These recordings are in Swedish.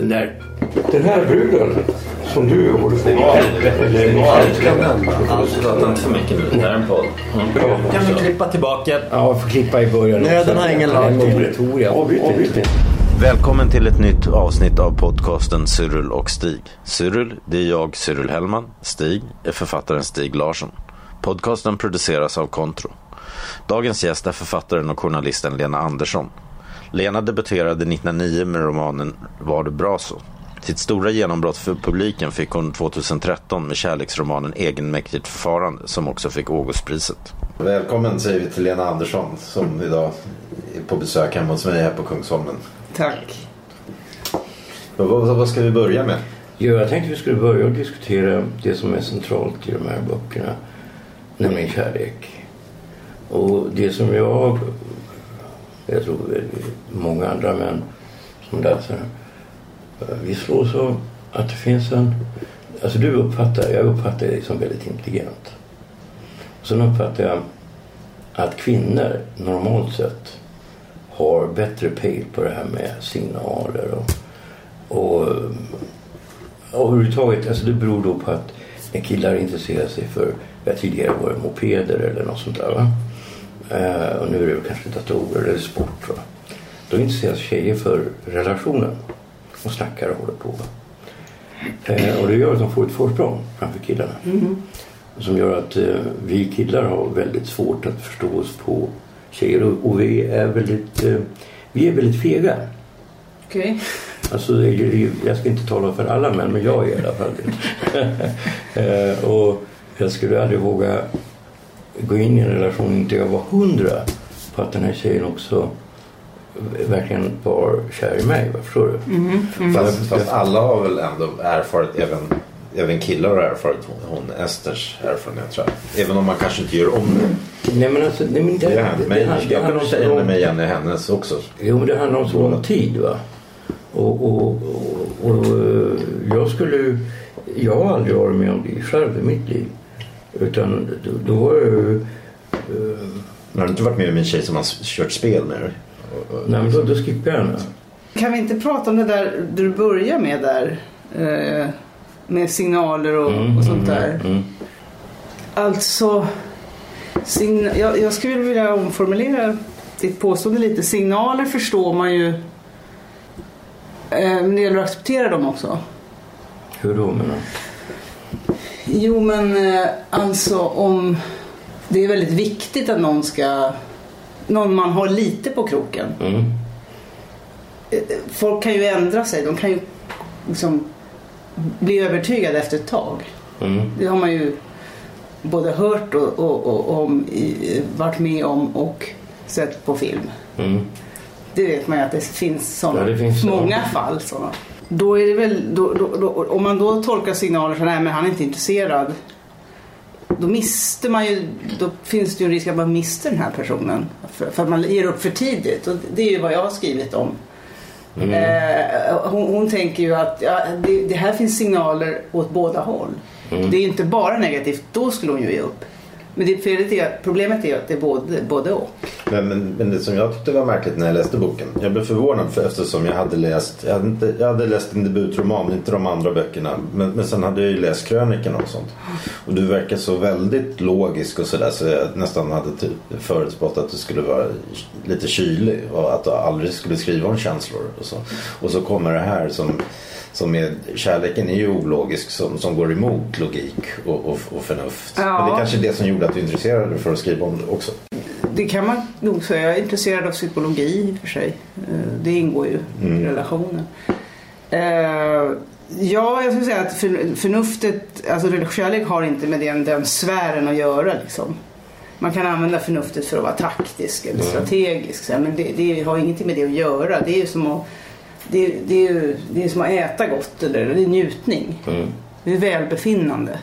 Den där, den här bruden som du håller på med. Prata inte för mycket nu. Det här är en podd. Kan vi klippa tillbaka? Ja, får klippa i början. Nöden har ingen lag. Obligatorium. Avbryt inte. Välkommen till ett nytt avsnitt av podcasten Cyril och Stig. Cyril, det är jag, Cyril Hellman. Stig är författaren Stig Larsson. Podcasten produceras av Kontro. Dagens gäst är författaren och journalisten Lena Andersson. Lena debuterade 1909 med romanen Var det bra så? Sitt stora genombrott för publiken fick hon 2013 med kärleksromanen Egenmäktigt förfarande som också fick Augustpriset. Välkommen säger vi till Lena Andersson som idag är på besök hemma hos mig här på Kungsholmen. Tack. Vad, vad, vad ska vi börja med? Jo, jag tänkte vi skulle börja diskutera det som är centralt i de här böckerna. Nämligen kärlek. Och det som jag, jag tror många andra män som läser eh, vi slås av att det finns en... Alltså du uppfattar, jag uppfattar dig som väldigt intelligent. Sen uppfattar jag att kvinnor normalt sett har bättre pejl på det här med signaler och, och, eh, och överhuvudtaget, alltså det beror då på att när killar intresserar sig för, jag tidigare var det mopeder eller något sånt där va. Och nu är det kanske datorer eller sport va. Då intresserar sig tjejer för relationen och snackar och håller på. Eh, och det gör att de får ett försprång framför killarna. Mm. Som gör att eh, vi killar har väldigt svårt att förstå oss på tjejer och, vi är väldigt, eh, vi är väldigt fega. Okej. Okay. Alltså, jag ska inte tala för alla män men jag är i alla fall det. eh, och jag skulle aldrig våga gå in i en relation inte jag var hundra på att den här tjejen också verkligen var kär i mig. Förstår du? Mm, mm. Fast, fast, alla har väl ändå erfarit, även, även killar har erfarit hon, hon Esters erfarenhet tror jag. Även om man kanske inte gör om det. Nej men alltså, nej, men det, det, det, det, det, det jag kan känna mig igen i hennes också. Jo men det handlar om så lång tid va. Och, och, och, och jag skulle jag har aldrig varit med om det själv i mitt liv. Utan då, var jag ju... Uh, har du inte varit med om en tjej som har kört spel med dig? Nej, men då, då skippar jag den. Kan vi inte prata om det där du börjar med där? Eh, med signaler och, Mm, och sånt där. mm, mm. Alltså, sign- jag, jag skulle vilja omformulera ditt påstående lite. Signaler förstår man ju. Eh, men det gäller att acceptera dem också. Hur då menar du? Jo men eh, alltså om det är väldigt viktigt att någon ska någon man har lite på kroken. Mm. Folk kan ju ändra sig. De kan ju liksom bli övertygade efter ett tag. Mm. Det har man ju både hört och, och, och om, i, varit med om och sett på film. Mm. Det vet man ju att det finns sådana. Ja, det finns många fall sådana. Då är det väl, då, då, då, om man då tolkar signaler så nej men han är inte intresserad. Då mister man ju, då finns det ju en risk att man mister den här personen. För, för att man ger upp för tidigt. Och det är ju vad jag har skrivit om. Mm. Eh, hon, hon tänker ju att ja, det, det här finns signaler åt båda håll. Mm. Det är inte bara negativt, då skulle hon ju ge upp. Men det, är, problemet är att det är både, både och. Men, men, men det som jag tyckte var märkligt när jag läste boken. Jag blev förvånad för eftersom jag hade läst. Jag hade, inte, jag hade läst en debutroman, inte de andra böckerna. Men, men sen hade jag ju läst krönikan och sånt. Och du verkar så väldigt logisk och sådär. Så jag nästan hade typ förutspått att du skulle vara lite kylig. Och att du aldrig skulle skriva om känslor. Och så, och så kommer det här som som är, kärleken är ju ologisk som, som går emot logik och, och, och förnuft. Ja. Men det är kanske är det som gjorde att du intresserade dig för att skriva om det också. Det kan man nog säga. Jag är intresserad av psykologi i och för sig. Eh, Det ingår ju Mm. i relationen. Eh, Ja, jag skulle säga att för- förnuftet, alltså kärlek har inte med den, den sfären att göra liksom. man kan använda förnuftet för att vara taktisk eller strategisk. Så här, men det, det har ingenting med det att göra. Det är ju som att, det, det är det är som att äta gott eller det är njutning. Mm. Det är välbefinnande.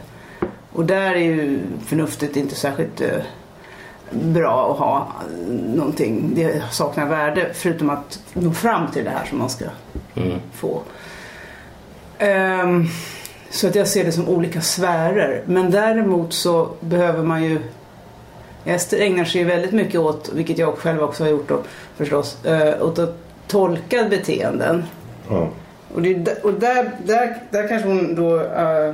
Och där är ju förnuftet inte särskilt eh, bra att ha eh, någonting. Det saknar värde förutom att nå fram till det här som man ska Mm. få. Ehm, så att jag ser det som olika sfärer. Men däremot så behöver man ju Ester ägnar sig väldigt mycket åt, vilket jag själv också har gjort då, förstås, eh, åt att tolka beteenden. Ja. Och, det, och där, där, där kanske hon då... eh,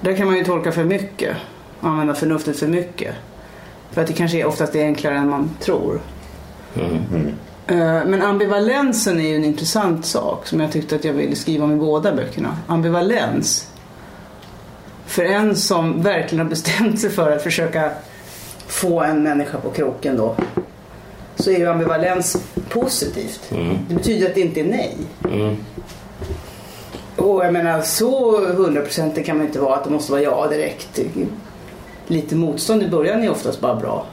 där kan man ju tolka för mycket. Använda förnuftet för mycket. För att det kanske är oftast är enklare än man tror. Mm. Eh, Men ambivalensen är ju en intressant sak som jag tyckte att jag ville skriva om i båda böckerna. Ambivalens. För en som verkligen har bestämt sig för att försöka få en människa på kroken då. Så är ju ambivalens positivt. Mm. Det betyder att det inte är nej. Mm. Och jag menar så hundraprocentigt kan man inte vara att det måste vara ja direkt. Lite motstånd i början är oftast bara bra.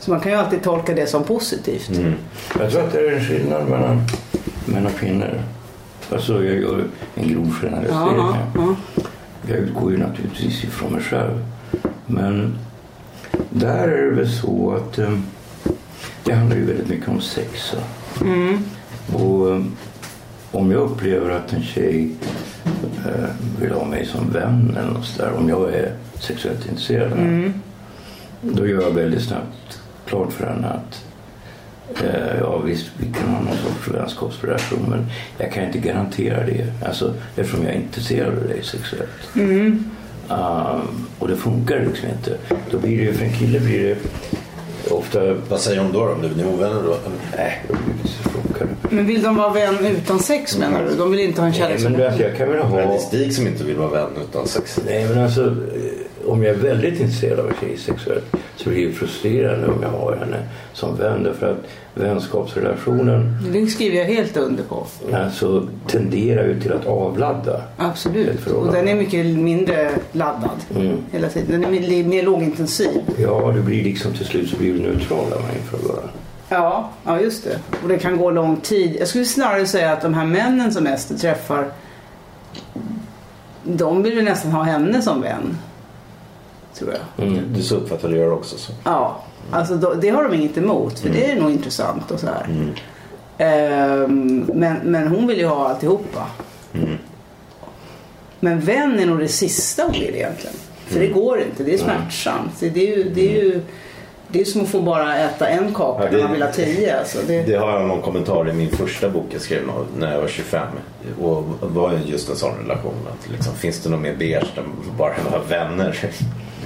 Så man kan ju alltid tolka det som positivt. Jag tror att det är en skillnad mellan män och kvinnor. Alltså jag gör en grov generalisering här. ja, Jag utgår ju naturligtvis ifrån mig själv. Men där är det väl så att eh, det handlar ju väldigt mycket om sex. Mm. Och eh, om jag upplever att en tjej eh, vill ha mig som vän eller något sådär, om jag är sexuellt intresserad av henne, då gör jag väldigt snabbt klart för henne att eh, ja visst, vi kan ha någon sorts vänskapsrelation men jag kan inte garantera det alltså, eftersom jag är intresserad av dig sexuellt. Um, och det funkar liksom inte. Då blir det ju, för en kille blir det ofta, Vad säger hon då? Om du är ovänner då? nej, så funkar det. Men vill de vara vän utan sex menar du? De vill inte ha en kärleksrelation? jag kan väl ha... Stig som inte vill vara vän utan sex. Nej men alltså, eh, om jag är väldigt intresserad av en tjej sexuellt så blir det frustrerande om jag har henne som vän. Därför att vänskapsrelationen Det skriver jag helt under på. alltså, tenderar ju till att avladda. Absolut. Och den är mycket mindre laddad Mm. hela tiden. Den är mer, lågintensiv. Ja, det blir liksom till slut så blir du neutrala man inför varandra. Ja, ja, just det. Och det kan gå lång tid. Jag skulle snarare säga att de här männen som Ester träffar de vill ju nästan ha henne som vän. Tror jag. Mm. Du så uppfattar jag det också. Så. Ja, alltså då, det har de inget emot för det är nog intressant och så här. Ehm, men, men hon vill ju ha alltihopa. Men vän är nog det sista hon vill egentligen. För det går inte, det är smärtsamt. Det är ju, det är ju det är som att få bara äta en kaka Ja, det- när man vill ha tio. Alltså det, Det har jag någon kommentar i min första bok jag skrev när jag var 25. Och var ju just en sån relation. Att liksom, finns det något mer beige än bara ha vänner?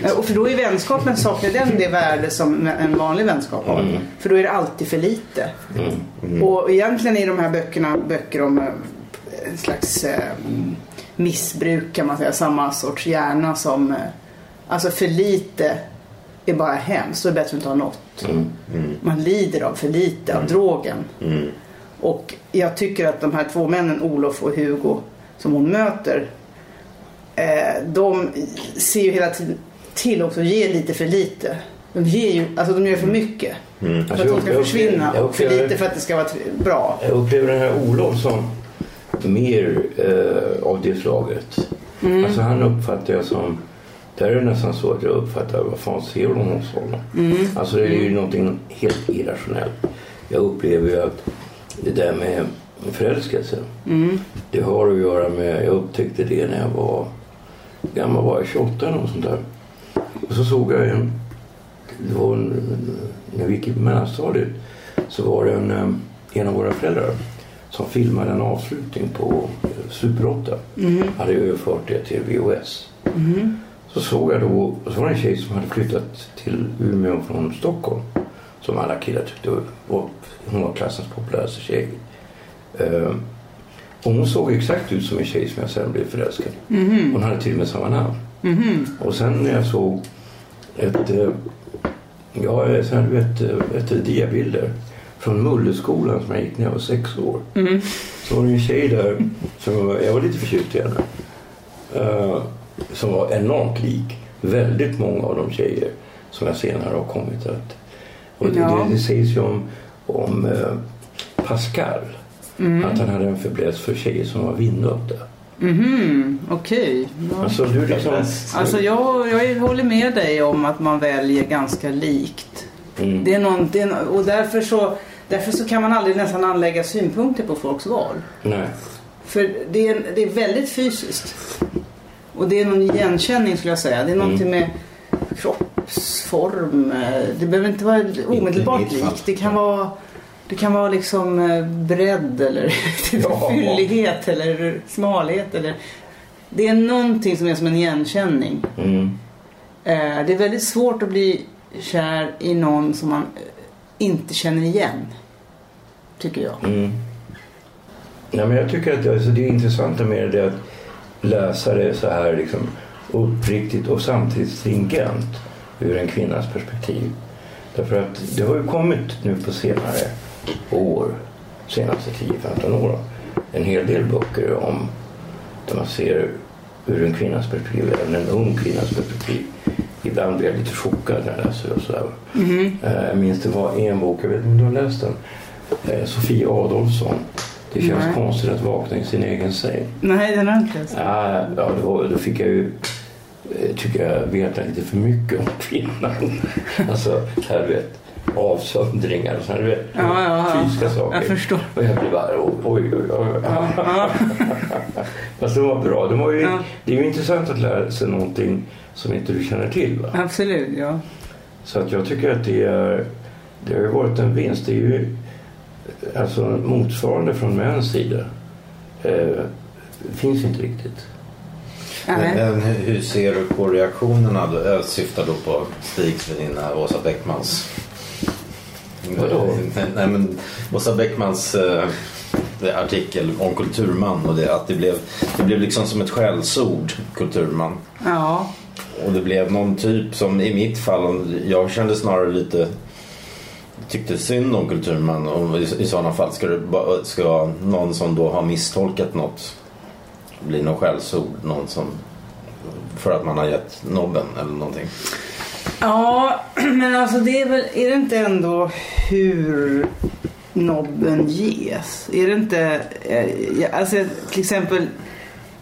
Ja, Och för då är vänskapen saknar den det värde som en vanlig vänskap har. För då är det alltid för lite. Och egentligen är de här böckerna böcker om eh, en slags eh, missbruk kan man säga. Samma sorts hjärna som... Eh, alltså för lite är bara hemskt. Så är det bättre att inte ha något. Man lider av för lite av drogen. Och jag tycker att de här två männen, Olof och Hugo, som hon möter eh, de ser ju hela tiden till också att ge lite för lite. De ger ju, alltså de gör för mycket. För att Alltså, de ska försvinna. Och för lite för att det ska vara bra. Jag upplever den här Olof som mer eh, av det slaget. Alltså han uppfattar jag som där är det nästan så att jag uppfattar vad fan ser hon hos honom? Alltså det är ju någonting helt irrationellt. Jag upplever ju att det där med förälskelse. Det har att göra med, jag upptäckte det när jag var gammal var jag 28 eller något sånt där. Och så såg jag en, det var en, när vi gick i mellanstadiet så var det en, eh, en av våra föräldrar som filmade en avslutning på eh, Super 8. Hade överfört det till VHS. Så såg jag då, så var det en tjej som hade flyttat till Umeå från Stockholm. Som alla killar tyckte var, hon var klassens populäraste tjej. Eh, och hon såg exakt ut som en tjej som jag sen blev förälskad i. Hon hade till och med samma namn. Och sen när jag såg ett, eh, ja, vet, eh, ett diabilder från Mulleskolan som jag gick när jag var sex år. Så var det en tjej där som jag var, jag var lite förtjust i henne. Eh, som var enormt lik väldigt många av de tjejer som jag senare har kommit att... Och det, Ja. det, det sägs ju om, om eh, Pascal. Att han hade en fäbless för tjejer som var vindöpta. Mhm, okej. Ja. Alltså du liksom... Alltså jag, jag håller med dig om att man väljer ganska likt. Mm. Det är någon, det är, och därför så, därför så kan man aldrig nästan anlägga synpunkter på folks val. Nej. För det är, det är väldigt fysiskt. Och det är någon igenkänning skulle jag säga. Det är någonting med kroppsform. Det behöver inte vara omedelbart likt. Det kan vara, det kan vara liksom eh, bredd eller Ja. fyllighet eller smalhet. Eller, det är någonting som är som en igenkänning. Mm. Eh, Det är väldigt svårt att bli kär i någon som man eh, inte känner igen. Tycker jag. Mm. Ja, men jag tycker att det, alltså, det är intressanta med det att läsa det så här liksom, uppriktigt och samtidigt stringent ur en kvinnas perspektiv. Därför att det har ju kommit nu på senare år, senaste 10-15 åren, en hel del böcker om där man ser ur en kvinnas perspektiv, även en ung kvinnas perspektiv. Ibland blir jag lite chockad när jag läser det och sådär. Eh, Jag minns det var en bok, jag vet inte om du har läst den, Eh, Sofie Adolfsson. Det känns Nej. konstigt att vakna i sin egen säng. Nej, den har inte läst. Ja, ja då, då fick jag ju, eh, tycker jag, veta lite för mycket om kvinnan. alltså, här vet, avsöndringar och sådana, vet, Ja, ja, ja. fysiska saker. Jag förstår. Och jag blev bara, oj, oj, oj. oj. Ja. Fast de var bra. De var ju, Ja. Det är ju intressant att lära sig någonting som inte du känner till. Va? Absolut, ja. Så att jag tycker att det, är, det har ju varit en vinst. Det är ju alltså motsvarande från mäns sida. Eh, finns inte riktigt. Men, hur, hur ser du på reaktionerna? då? Jag syftar då på Stigs väninna Åsa Bäckmans. Vadå? Nej, men Åsa Bäckmans eh, artikel om kulturman och det, att det blev, det blev liksom som ett skällsord, kulturman. Ja. Och det blev någon typ som i mitt fall, jag kände snarare lite tyckte synd om kulturman. Och i, I sådana fall ska, det, ska någon som då har misstolkat något bli någon skällsord. Någon som, för att man har gett nobben eller någonting. Ja, men alltså det är väl, är det inte ändå hur nobben ges? Är det inte, eh, alltså till exempel,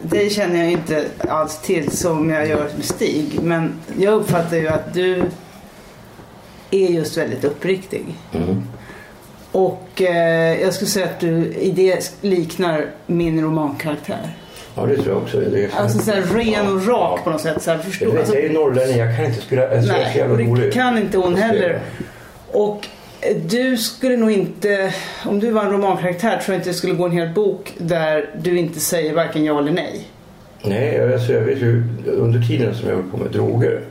dig känner jag inte alls till som jag gör med Stig. Men jag uppfattar ju att du är just väldigt uppriktig. Mm. Och eh, jag skulle säga att du i det liknar min romankaraktär. Ja, det tror jag också. Det är Alltså så här ren och rak på något sätt. Så här, Jag, förstå, vet, alltså, jag är norrlänning, jag kan inte spela. Alltså, jag är så Nej, jävla och det rolig. kan inte hon Jag heller. Och eh, du skulle nog inte, om du var en romankaraktär tror jag inte det skulle gå en hel bok där du inte säger varken ja eller nej. Nej, alltså, jag vet ju under tiden som jag höll på med droger.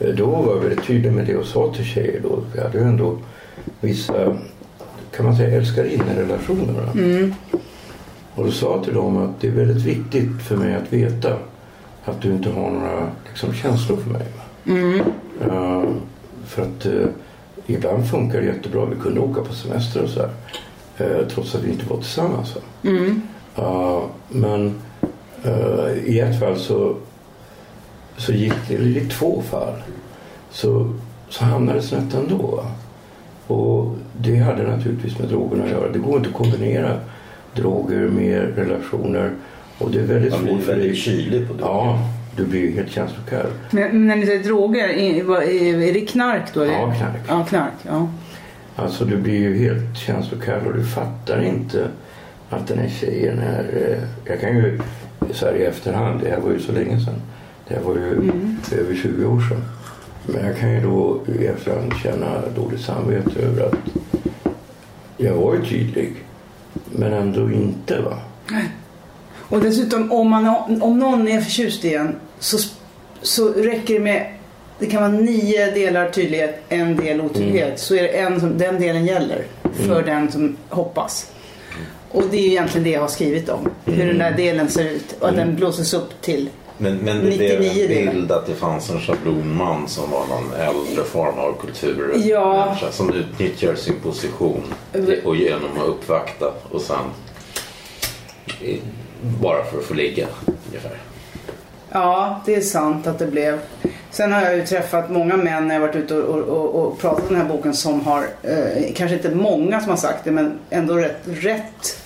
eh, Då var jag väldigt tydlig med det och sa till tjejer då. Vi hade ju ändå vissa, kan man säga, älskarinnerelationer. va? Mm. Och då sa till dem att det är väldigt viktigt för mig att veta att du inte har några liksom, känslor för mig. Mm. Eh, för att eh, ibland funkar det jättebra. Vi kunde åka på semester och så här. eh, trots att vi inte var tillsammans. Mm. Men i ett fall så, så gick det, eller i två fall, så, så hamnade det snett ändå. va. Och det hade naturligtvis med drogerna att göra. Det går inte att kombinera droger med relationer. Och det är väldigt Man blir svårt för väldigt dig. kylig på det. Ja, du blir ju helt känslokall. Men, men när ni säger droger, är, det knark då? Ja, knark. Ja, knark. Ja. Alltså du blir ju helt känslokall och du fattar inte att den här tjejen är... eh, Jag kan ju så här i efterhand, det här var ju så länge sedan. Det här var ju över 20 år sedan. Men jag kan ju då i efterhand känna dåligt samvete över att jag var ju tydlig. Men ändå inte va. Och dessutom om, man, om någon är förtjust i en så, så räcker det med det kan vara nio delar tydlighet, en del otydlighet. Mm. Så är det en som, den delen gäller för den som hoppas. Och det är egentligen det jag har skrivit om. Hur den där delen ser ut och att den blåses upp till. Men, men det blev 99 en bild att det fanns en schablonman som var någon äldre form av kultur. Ja. människa Som utnyttjar sin position och genom att uppvakta och sen bara för att få ligga ungefär. Ja, det är sant att det blev. Sen har jag ju träffat många män när jag varit ute och, och, och, och pratat om den här boken som har, eh, kanske inte många som har sagt det, men ändå rätt, rätt,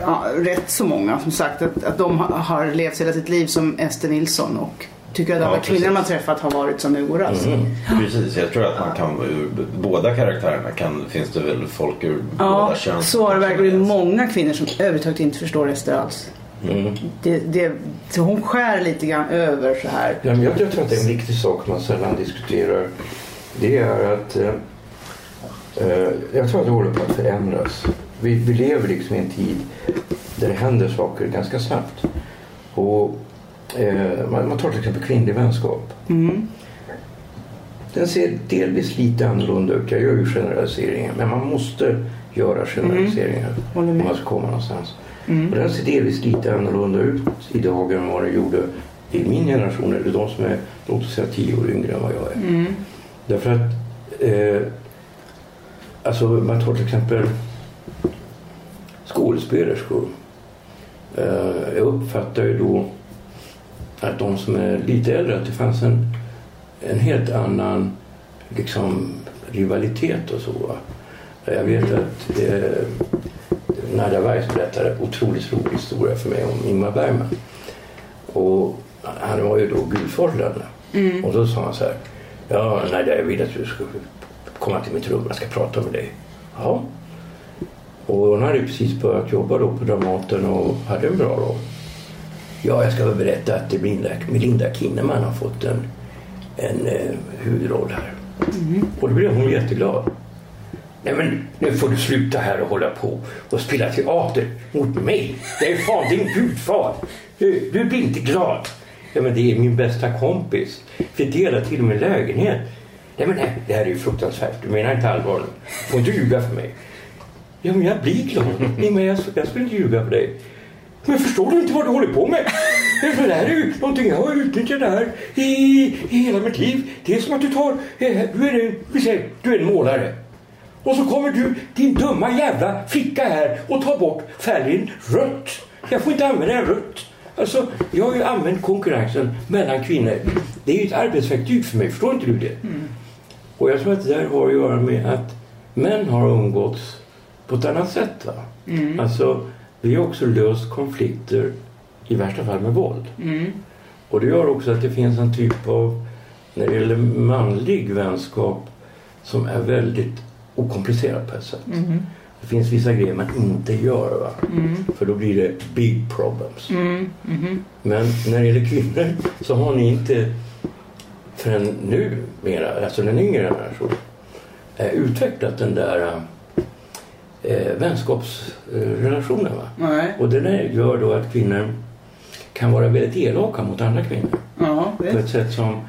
ja, rätt så många som sagt att, att de har, levt hela sitt liv som Ester Nilsson och tycker att alla Ja, kvinnor man träffat har varit som Ugor alltså. Mm. Precis, jag tror att man kan, ur båda karaktärerna kan, finns det väl folk ur Ja, båda kön. så har det verkligen många kvinnor som överhuvudtaget inte förstår Ester alls. Mm. Det, det, hon skär lite grann över så här. Ja, men jag tror att det är en viktig sak man sällan diskuterar. Det är att eh, eh, jag tror att det håller på att förändras. Vi, vi lever liksom i en tid där det händer saker ganska snabbt. Och, eh, man, man tar till exempel kvinnlig vänskap. Mm. Den ser delvis lite annorlunda ut. Jag gör ju generaliseringar. Men man måste göra generaliseringar Mm. Om man ska komma någonstans. Mm. Och den ser delvis lite annorlunda ut idag än vad den gjorde i min generation. Eller de som är låt oss säga tio år yngre än vad jag är. Mm. Därför att eh, alltså man tar till exempel skådespelerskor. Eh, jag uppfattar ju då att de som är lite äldre att det fanns en, en helt annan liksom rivalitet och så. Jag vet att eh, Nadia Weiss berättade en otroligt rolig historia för mig om Ingmar Bergman. Och han var ju då gudfadern. Mm. Och då sa han så här. Ja, Nadia, jag vill att du ska komma till mitt rum. Jag ska prata med dig. Ja. Och hon hade ju precis börjat jobba då på Dramaten och hade en bra roll. Ja, jag ska väl berätta att Melinda, Melinda Kinnaman har fått en, en eh, huvudroll här. Och då blev hon jätteglad. Nej men nu får du sluta här och hålla på och spela teater mot mig. Det är fan din gudfar. Du, du blir inte glad. Ja men det är min bästa kompis. Vi delar till och med lägenhet. Nej men nej, det här är ju fruktansvärt. Du menar inte allvar nu. Får inte ljuga för mig. Ja men jag blir glad. Nej men jag, jag skulle inte ljuga för dig. Men förstår du inte vad du håller på med? Det här är ju någonting jag har utnyttjat det här i, i hela mitt liv. Det är som att du tar, eh, du är en, vi säger, du är en målare. Och så kommer du, din dumma jävla flicka här och tar bort färgen rött. Jag får inte använda rött. Alltså, jag har ju använt konkurrensen mellan kvinnor. Det är ju ett arbetsverktyg för mig, förstår inte du det? Och jag tror att det där har att göra med att män har umgåtts på ett annat sätt. Va? Alltså, vi har också löst konflikter i värsta fall med våld. Mm. Och det gör också att det finns en typ av, när det gäller manlig vänskap, som är väldigt okomplicerad på ett sätt. Mm. Det finns vissa grejer man inte gör, va? Mm. för då blir det big problems. Mm. Mhm. Men när det gäller kvinnor så har ni inte förrän nu, mera, alltså den yngre generationen, eh, utvecklat den där eh, vänskapsrelationen. Va? Nej. Och det där gör då att kvinnor kan vara väldigt elaka mot andra kvinnor. Ja, På ett sätt som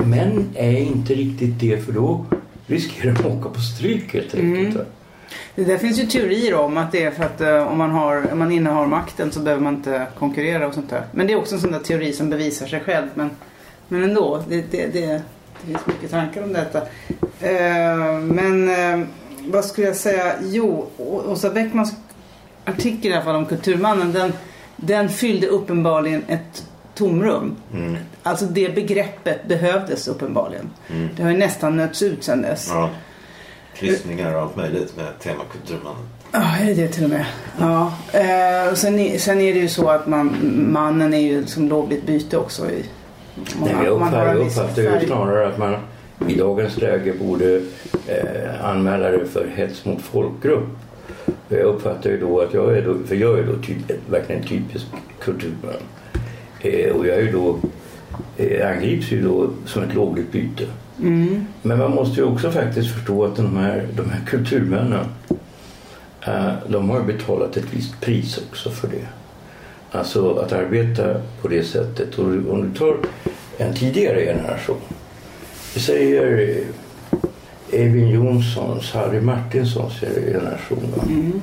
är män är inte riktigt det för då riskerar de att åka på stryk helt enkelt. Mm. Det där finns ju teorier om att det är för att eh, om man, har, om man innehar makten så behöver man inte konkurrera och sånt där. Men det är också en sån där teori som bevisar sig själv. Men, men ändå, det, det, det, det finns mycket tankar om detta. Eh, men eh, vad skulle jag säga? Jo, Åsa Bäckmans artikel i alla fall om Kulturmannen den, den fyllde uppenbarligen ett tomrum. Mm. Alltså det begreppet behövdes uppenbarligen. Mm. Det har ju nästan nötts ut sedan dess. Ja. Kryssningar och allt möjligt med tema Kulturmannen. Ja, är det det till och med? Ja. Eh, och sen, är- sen är det ju så att man, mannen är ju som lovligt byte också. I, Nej, man en jag uppfattar ju färg. snarare att man i dagens läge borde eh, anmäla det för hets mot folkgrupp. Jag uppfattar ju då att jag är då, för jag är då typ, verkligen en typisk kulturman. Eh, och jag är då, eh, angrips ju då som ett lovligt byte. Mm. Men man måste ju också faktiskt förstå att de här, de här kulturmännen eh, de har betalat ett visst pris också för det. Alltså att arbeta på det sättet. Och om du tar en tidigare generation. Säger Evin Jonssons, Harry Martinsons generation. Mm.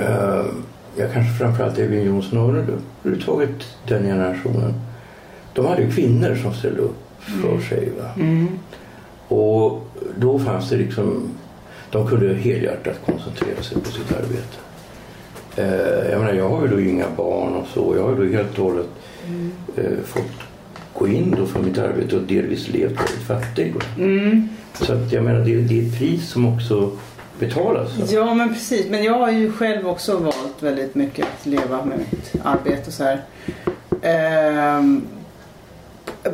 Eh, Jag kanske framförallt Evin Jonsson och överhuvudtaget den generationen. De hade kvinnor som ställde upp för sig. Va? Mm. Och då fanns det liksom, de kunde helhjärtat koncentrera sig på sitt arbete. Eh, jag menar, jag har ju då inga barn och så. Jag har ju då helt och hållet eh, fått gå in då för mitt arbete och delvis levt väldigt fattig. Mm. Så att jag menar det, det är ett pris som också betalas. Ja men precis. Men jag har ju själv också valt väldigt mycket att leva med mitt arbete och så här. Ehm,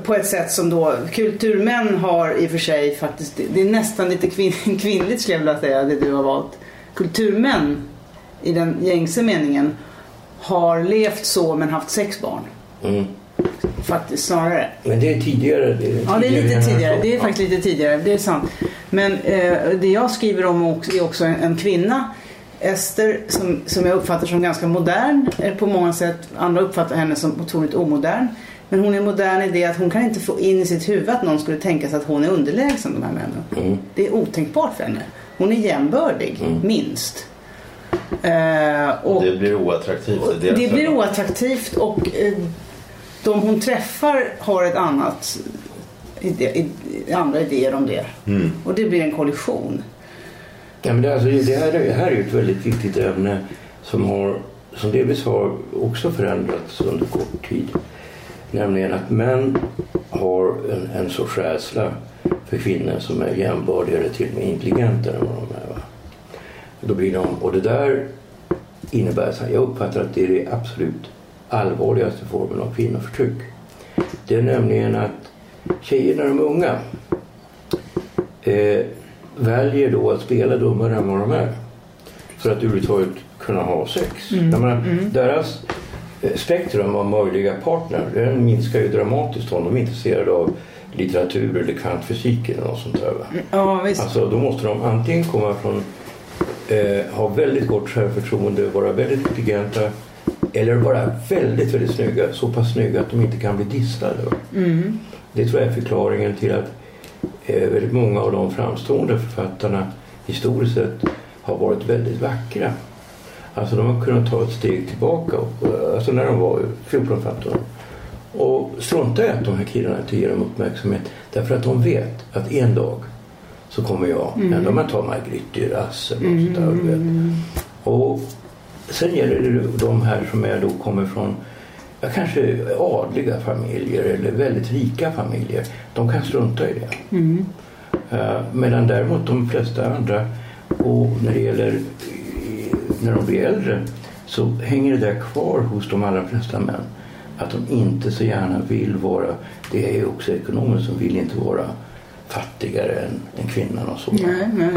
på ett sätt som då kulturmän har i och för sig faktiskt, det är nästan lite kvin, kvinnligt skulle jag vilja säga det du har valt. Kulturmän i den gängse meningen har levt så men haft sex barn. Mm. Faktiskt snarare. Men det är tidigare. Det är Ja, det är lite tidigare. Det är faktiskt lite tidigare. Det är sant. Men eh, det jag skriver om också- är också en, en kvinna. Ester som, som jag uppfattar som ganska modern eh, på många sätt. Andra uppfattar henne som otroligt omodern. Men hon är modern i det att hon kan inte få in i sitt huvud att någon skulle tänka sig att hon är underlägsen de här männen. Mm. Det är otänkbart för henne. Hon är jämbördig, minst. Eh, och Det blir oattraktivt. deras det blir oattraktivt och eh, de hon träffar har ett annat andra idéer om det. Mm. Och det blir en kollision. Ja, men det, alltså, det, här, är- det här är ju ett väldigt viktigt ämne som, har, som delvis har också förändrats under kort tid. Nämligen att män har en, en sorts rädsla för kvinnor som är jämbördigare till och med intelligentare än vad de är. Va? Då blir de, och det där innebär, så här, jag uppfattar att det är det absolut allvarligaste formen av kvinnoförtryck. Det är nämligen att tjejer när de är unga eh, väljer då att spela dummare än vad de är. För att överhuvudtaget kunna ha sex. Jag menar, Deras eh, spektrum av möjliga partner den minskar ju dramatiskt om de är intresserade av litteratur eller kvantfysik eller något sånt där. Va? Ja, visst. Alltså då måste de antingen komma från eh, ha väldigt gott självförtroende, vara väldigt intelligenta eller vara väldigt, väldigt snygga. Så pass snygga att de inte kan bli dissade. Mm. Det tror jag är förklaringen till att eh, väldigt många av de framstående författarna historiskt sett har varit väldigt vackra. Alltså de har kunnat ta ett steg tillbaka, och, alltså när de var 14-15 år. Och strunta i att de här killarna inte ger dem uppmärksamhet. Därför att de vet att en dag så kommer jag, mm. om man tar Margrethe Duras eller något sånt där. vet. Och sen gäller det de här som är då kommer från kanske adliga familjer eller väldigt rika familjer. De kan strunta i det. Eh, medan däremot de flesta andra, och när det gäller eh, när de blir äldre så hänger det där kvar hos de allra flesta män. Att de inte så gärna vill vara, det är ju också ekonomer som vill inte vara fattigare än, än kvinnan och så. Nej.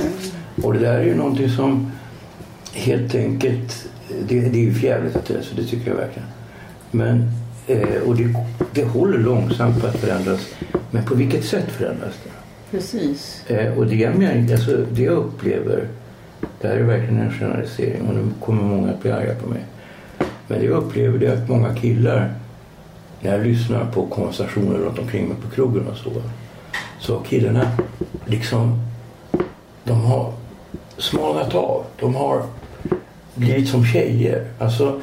Och det där är ju någonting som helt enkelt, det, det är ju fjävligt att det är så, det tycker jag verkligen. Men, eh, och det, det håller långsamt på att förändras. Men på vilket sätt förändras det? Precis. Eh, och det jag, men, alltså, det jag upplever, det här är verkligen en generalisering och nu kommer många att bli arga på mig. Men det jag upplever det är att många killar, när jag lyssnar på konversationer runt omkring mig på krogen och så, så killarna liksom, de har smalnat av. De har blivit som tjejer. Alltså,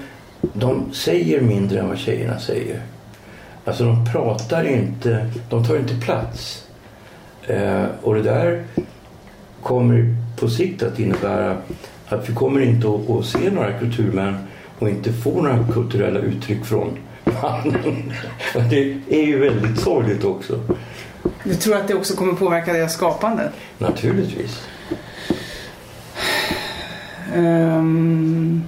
de säger mindre än vad tjejerna säger. Alltså de pratar inte, de tar inte plats. Eh, och det där kommer på sikt att innebära att vi kommer inte att, att se några kulturmän och inte få några kulturella uttryck från mannen. Det är ju väldigt sorgligt också. Du tror att det också kommer påverka deras skapande? Naturligtvis. Ehm,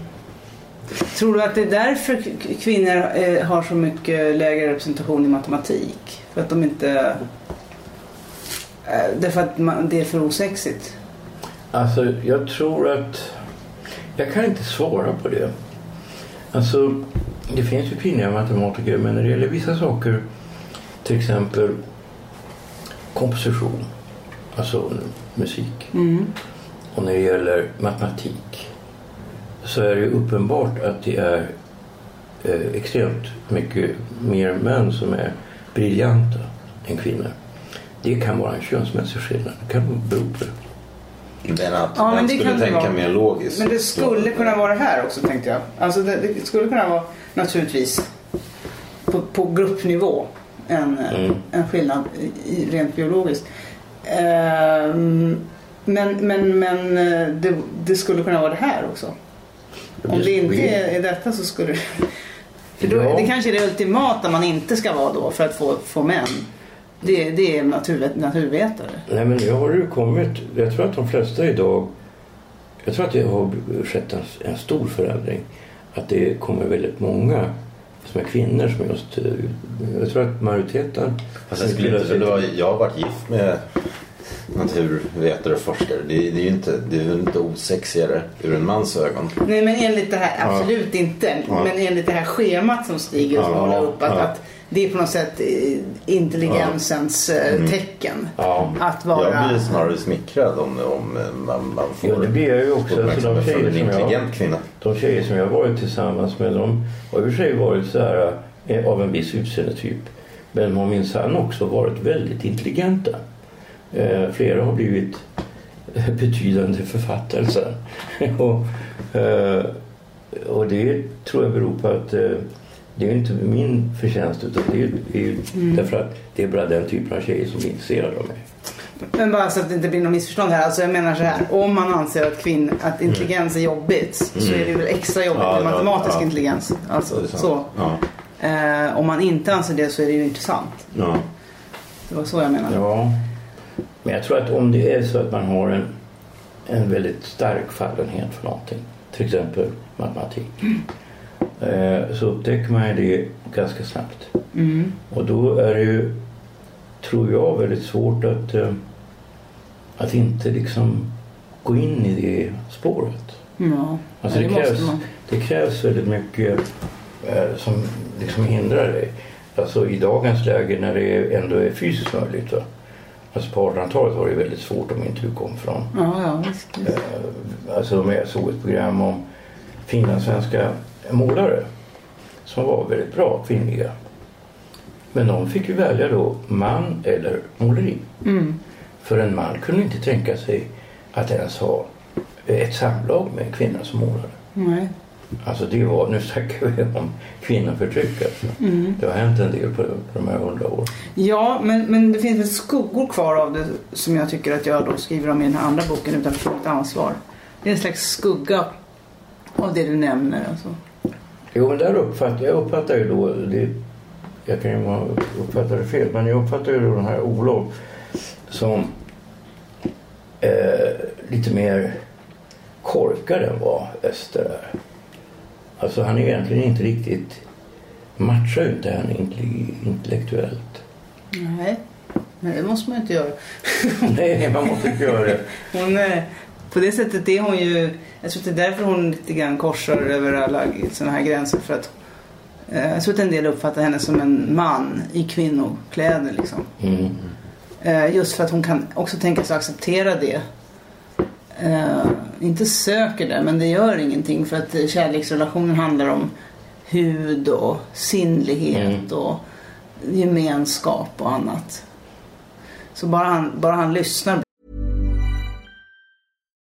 tror du att det är därför kvinnor eh, har så mycket lägre representation i matematik? För att de inte... Eh, därför att man, det är för osexigt? Alltså, jag tror att... Jag kan inte svara på det. Alltså, det finns ju kvinnliga matematiker, men när det gäller vissa saker, till exempel komposition, alltså musik, Mm. Och när det gäller matematik, så är det uppenbart att det är eh, extremt mycket mer män som är briljanta än kvinnor. Det kan vara en könsmässig skillnad. Det kan bero på det. Men att Ja, men man det skulle tänka vara. mer logiskt. Men det skulle kunna vara det här också tänkte jag. Alltså det, det skulle kunna vara naturligtvis på, på gruppnivå en, Mm. en skillnad i, i- rent biologiskt. Ehm, men men, men eh, det, det skulle kunna vara det här också. Om det inte är, är detta så skulle För då, Ja. Det kanske är det ultimata man inte ska vara då för att få, få män. Det, det är natur, naturvetare. Nej men nu har det ju kommit, jag tror att de flesta idag, jag tror att det har skett en, en stor förändring. Att det kommer väldigt många som är kvinnor som just, eh, jag tror att majoriteten Fast jag, skulle det var, jag har varit gift med naturvetare och forskare. Det, är- det är ju inte, det är inte osexigare ur en mans ögon. Nej men enligt det här, absolut inte. Ja. Men enligt det här schemat som stiger som Ja, håller upp. Att, ja. att det är på något sätt eh, intelligensens eh, tecken. Ja. Att vara... Jag blir snarare smickrad om, om eh, man, man får Ja, det blir jag ju också. Alltså, de, uppmärksamhet från tjejer en som jag, intelligent kvinna. de tjejer som jag har varit tillsammans med de har i och för sig varit så här, av en viss utseendetyp. Men de har minsann också varit väldigt intelligenta. Eh, flera har blivit betydande författare sen. och, eh, och det tror jag beror på att eh, det är inte min förtjänst utan det är, det är ju därför att det är bara den typen av tjejer som är intresserade av mig. Men bara så att det inte blir något missförstånd här. Alltså jag menar så här. Om man anser att, kvinn, att intelligens är jobbigt så är det väl extra jobbigt Ja, med ja, matematisk ja. intelligens. Alltså, så. Ja. Eh, om man inte anser det så är det ju intressant. Ja. Det var så jag menade. Men jag tror att om det är så att man har en, en väldigt stark fallenhet för någonting, till exempel matematik, eh, så upptäcker man ju det ganska snabbt. Mm. Och då är det ju, tror jag, väldigt svårt att, eh, att inte liksom gå in i det spåret. Ja, Alltså det, det krävs, det krävs väldigt mycket eh, som liksom hindrar dig. Alltså i dagens läge när det ändå är fysiskt möjligt. Va? Alltså på 1800-talet var det väldigt svårt om inte du kom från... Ja, ja, visst. visst. Eh, alltså om jag såg ett program om finlandssvenska målare som var väldigt bra kvinnliga. Men de fick ju välja då man eller måleri. Mm. För en man kunde inte tänka sig att ens ha ett samlag med en kvinna som målare. Nej. Alltså det var, nu snackar vi om kvinnoförtryck alltså. Mm. Det har hänt en del på, på de här hundra åren. Ja, men, men det finns väl skuggor kvar av det som jag tycker att jag då skriver om i den här andra boken utanför mitt ansvar. Det är en slags skugga av det du nämner. Alltså. Jo men där uppfattar jag uppfattar ju då, det, jag kan ju uppfatta det fel, men jag uppfattar ju då den här Olof som eh, lite mer korkad än vad Öster är. Alltså han är egentligen inte riktigt, matchar ju inte intelli- intellektuellt. Nej. Nej, det måste man inte göra. Nej, man måste inte göra det. Hon, eh, på det sättet är hon ju... Jag tror att det är därför hon lite grann korsar över alla sådana här gränser. För att, eh, jag tror att en del uppfattar henne som en man i kvinnokläder. Liksom. Mm. Eh, just för att hon kan också tänka sig acceptera det. Eh, inte söker det, men det gör ingenting. För att kärleksrelationen handlar om hud och sinnlighet och gemenskap och annat. Så bara han, bara han lyssnar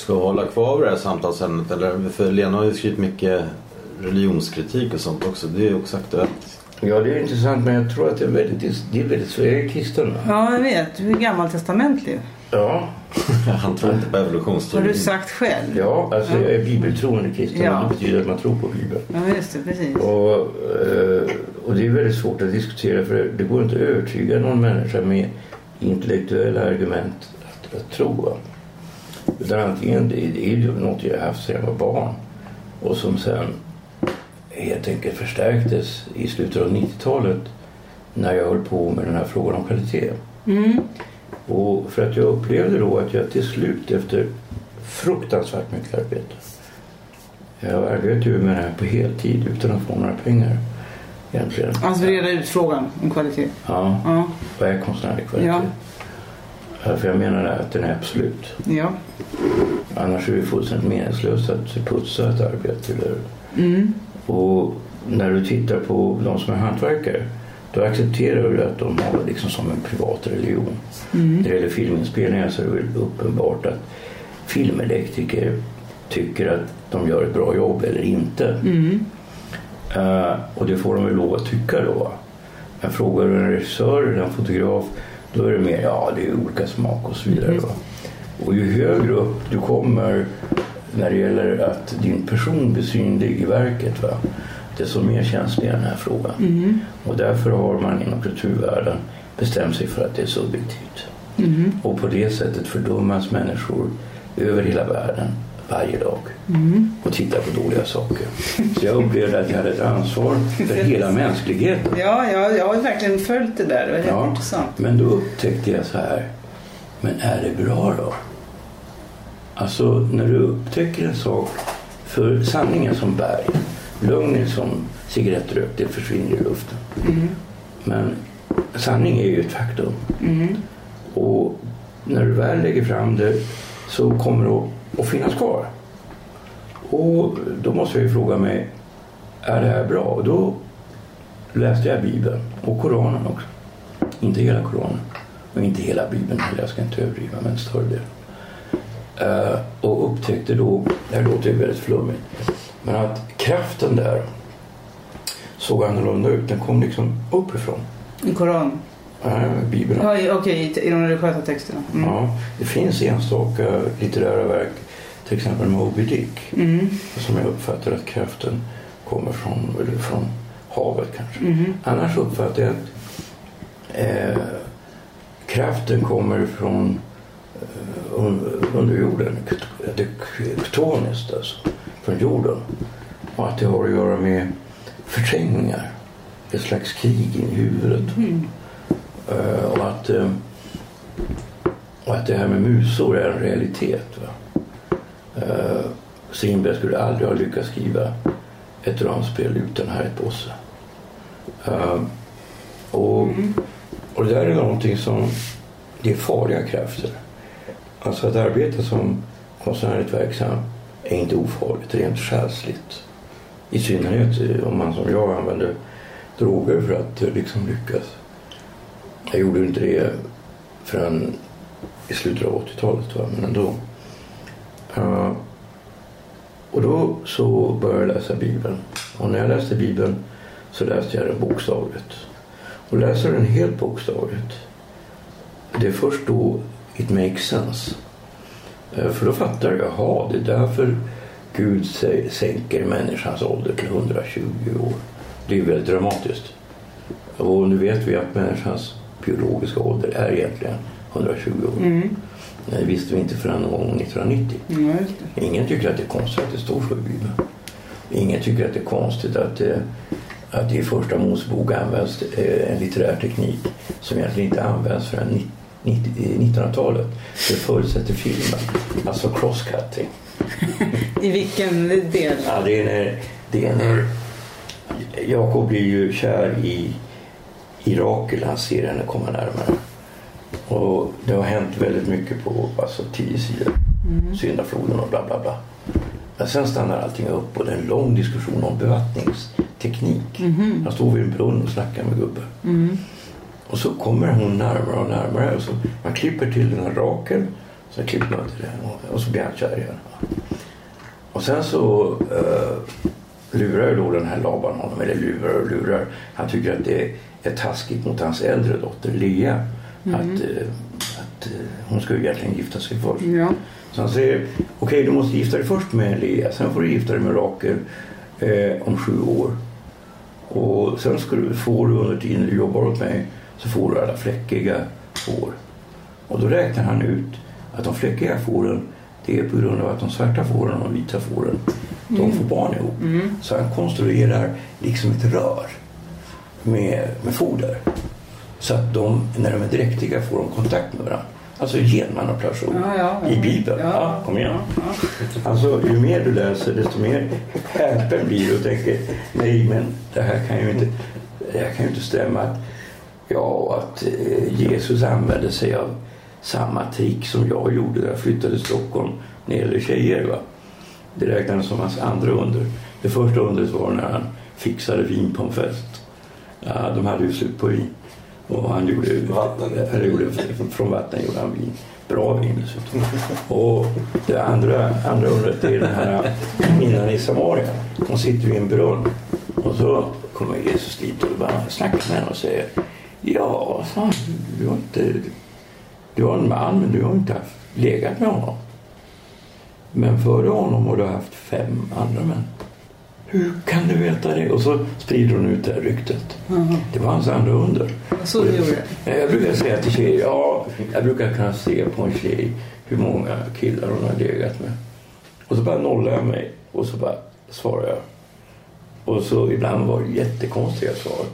Ska hålla kvar vid det här samtalsämnet? Eller, för Lena har ju skrivit mycket religionskritik och sånt också. Det är också aktuellt. ja det är intressant men jag tror att det är väldigt, det är väldigt så är jag kristen. va? Ja, jag vet. Du är gammaltestamentlig. Ja, Han tror inte på Har evolutionsteorin. du sagt själv. ja alltså jag är bibeltroende kristen Ja. och det betyder att man tror på Bibeln. Ja, just det. Precis. Och, eh, och det är väldigt svårt att diskutera för det går inte att övertyga någon människa med intellektuella argument att, att tro. Utan antingen det, det är ju något jag haft sedan jag var barn och som sen helt enkelt förstärktes i slutet av 90-talet när jag höll på med den här frågan om kvalitet. Och för att jag upplevde då att jag till slut efter fruktansvärt mycket arbete. Jag arbetade ju med det här på heltid utan att få några pengar egentligen. Alltså reda ut frågan om kvalitet. Ja, Ja. vad är konstnärlig kvalitet? Ja. För jag menar att den är absolut. Ja. Annars är det fullständigt meningslöst att putsa ett arbete. Eller? Mm. Och när du tittar på de som är hantverkare då accepterar du att de har liksom som en privat religion. Mm. När det gäller filminspelningar så är det väl uppenbart att filmelektriker tycker att de gör ett bra jobb eller inte. Mm. Eh, och det får de väl lov att tycka då. Men frågar du en regissör eller en fotograf då är det mer ja det är olika smak och så vidare. Va? Och ju högre upp du kommer när det gäller att din person blir synlig i verket va? desto mer känslig är den här frågan. Och därför har man inom kulturvärlden bestämt sig för att det är subjektivt. Och på det sättet fördummas människor över hela världen varje dag och tittar på dåliga saker. Så jag upplevde att jag hade ett ansvar för hela mänskligheten. Ja, ja, jag har verkligen följt det där. Det var helt Ja, intressant. men då upptäckte jag så här, men är det bra då? Alltså när du upptäcker en sak, för sanningen som berg, lögn är som cigarettrök, det försvinner i luften. Men sanning är ju ett faktum. Och när du väl lägger fram det så kommer det att, finnas kvar. Och då måste jag ju fråga mig, är det här bra? Och då läste jag Bibeln och Koranen också. Inte hela Koranen och inte hela Bibeln heller, jag ska inte överdriva, men större del. Uh, eh, och upptäckte då, det här låter ju väldigt flummigt, men att kraften där såg annorlunda ut. Den kom liksom uppifrån. I Koranen? Bibeln. Ja, okej, i- i de religiösa texterna. Mm. Ja, det finns enstaka litterära verk, till exempel Moby Dick, Mm. som jag uppfattar att kraften kommer från, eller från havet kanske. Mm. Annars uppfattar jag att eh, kraften kommer från eh, un, under jorden, Kt- det är ktoniskt alltså, från jorden. Och att det har att göra med förträngningar, ett slags krig i huvudet. Eh, Eh, och, att, eh, och att det här med musor är en realitet. Va? Eh, Strindberg skulle aldrig ha lyckats skriva ett ramspel utan Harriet Bosse. Och, och det där är någonting som, det är farliga krafter. Alltså att arbeta som konstnärligt verksam är inte ofarligt rent själsligt. I synnerhet om man som jag använder droger för att liksom lyckas. Jag gjorde inte det förrän i slutet av 80-talet, men ändå. Uh, och då så började jag läsa Bibeln. Och när jag läste Bibeln så läste jag den bokstavligt. Och läser den helt bokstavligt, det är först då it makes sense. Eh, för då fattar jag, jaha, det är därför Gud sänker människans ålder till 120 år. Det är ju väldigt dramatiskt. Och nu vet vi att människans biologiska ålder är egentligen 120 år. Det visste vi inte förrän någon gång 1990. Ja, just det. Ingen tycker att det är konstigt att det står så i Bibeln. Ingen tycker att det är konstigt att, eh, att det i första Mosebok används eh, en litterär teknik som egentligen inte används förrän ni- 90 i 1900-talet. Det förutsätter filmen, alltså crosscutting. I vilken del? Ja, det är när, det är när Jakob blir ju kär i, i Rakel. Han ser henne komma närmare. Och det har hänt väldigt mycket på alltså, tio sidor. Syndafloden och bla bla bla. Men sen stannar allting upp och det är en lång diskussion om bevattningsteknik. Han står vid en brunn och snackar med gubben. Och så kommer hon närmare och närmare. Och så, man klipper till den här Rakel. Så klipper man till den och, och så blir han kär i henne. Och sen så eh, lurar då den här Laban honom, eller lurar och lurar. Han tycker att det är taskigt mot hans äldre dotter Lea. Att, eh, att eh, hon ska ju egentligen gifta sig först. Ja. Så han säger, okej du måste gifta dig först med Lea, sen får du gifta dig med Rakel eh, om sju år. Och sen ska du, får du under tiden du jobbar åt mig så får du alla fläckiga får. Och då räknar han ut att de fläckiga fåren det är på grund av att de svarta fåren och de vita fåren de får barn ihop. Så han konstruerar liksom ett rör med, med foder. Så att de, när de är dräktiga får de kontakt med varandra. Alltså genmanipulation Ja, ja, ja. i Bibeln. Ja. Ja, kom igen. Alltså ju mer du läser desto mer häpen blir du och tänker nej men det här kan ju inte, det här kan ju inte stämma. Att, ja, att eh, Jesus använde sig av samma trick som jag gjorde när jag flyttade till Stockholm när det gäller tjejer. Va? Det räknades som hans andra under. Det första undret var när han fixade vin på en fest. Ja, de hade ju slut på vin. Och han gjorde, Vatten. han gjorde, från vatten gjorde han vin. Bra vin dessutom. Och det andra, andra undret är den här kvinnan i Samaria. Hon sitter vid en brunn. Och så kommer Jesus dit och bara snackar med henne och säger Ja, du har inte... Du har en man men du har inte haft, legat med honom. Men före honom har du haft fem andra män. Hur kan du veta det? Och så sprider hon ut det här ryktet. Det var hans andra under. Så du gjorde det? Jag brukar säga till tjejer, ja, jag brukar kunna se på en tjej hur många killar hon har legat med. Och så bara nollar jag mig och så bara svarar jag. Och så ibland var det jättekonstiga svar.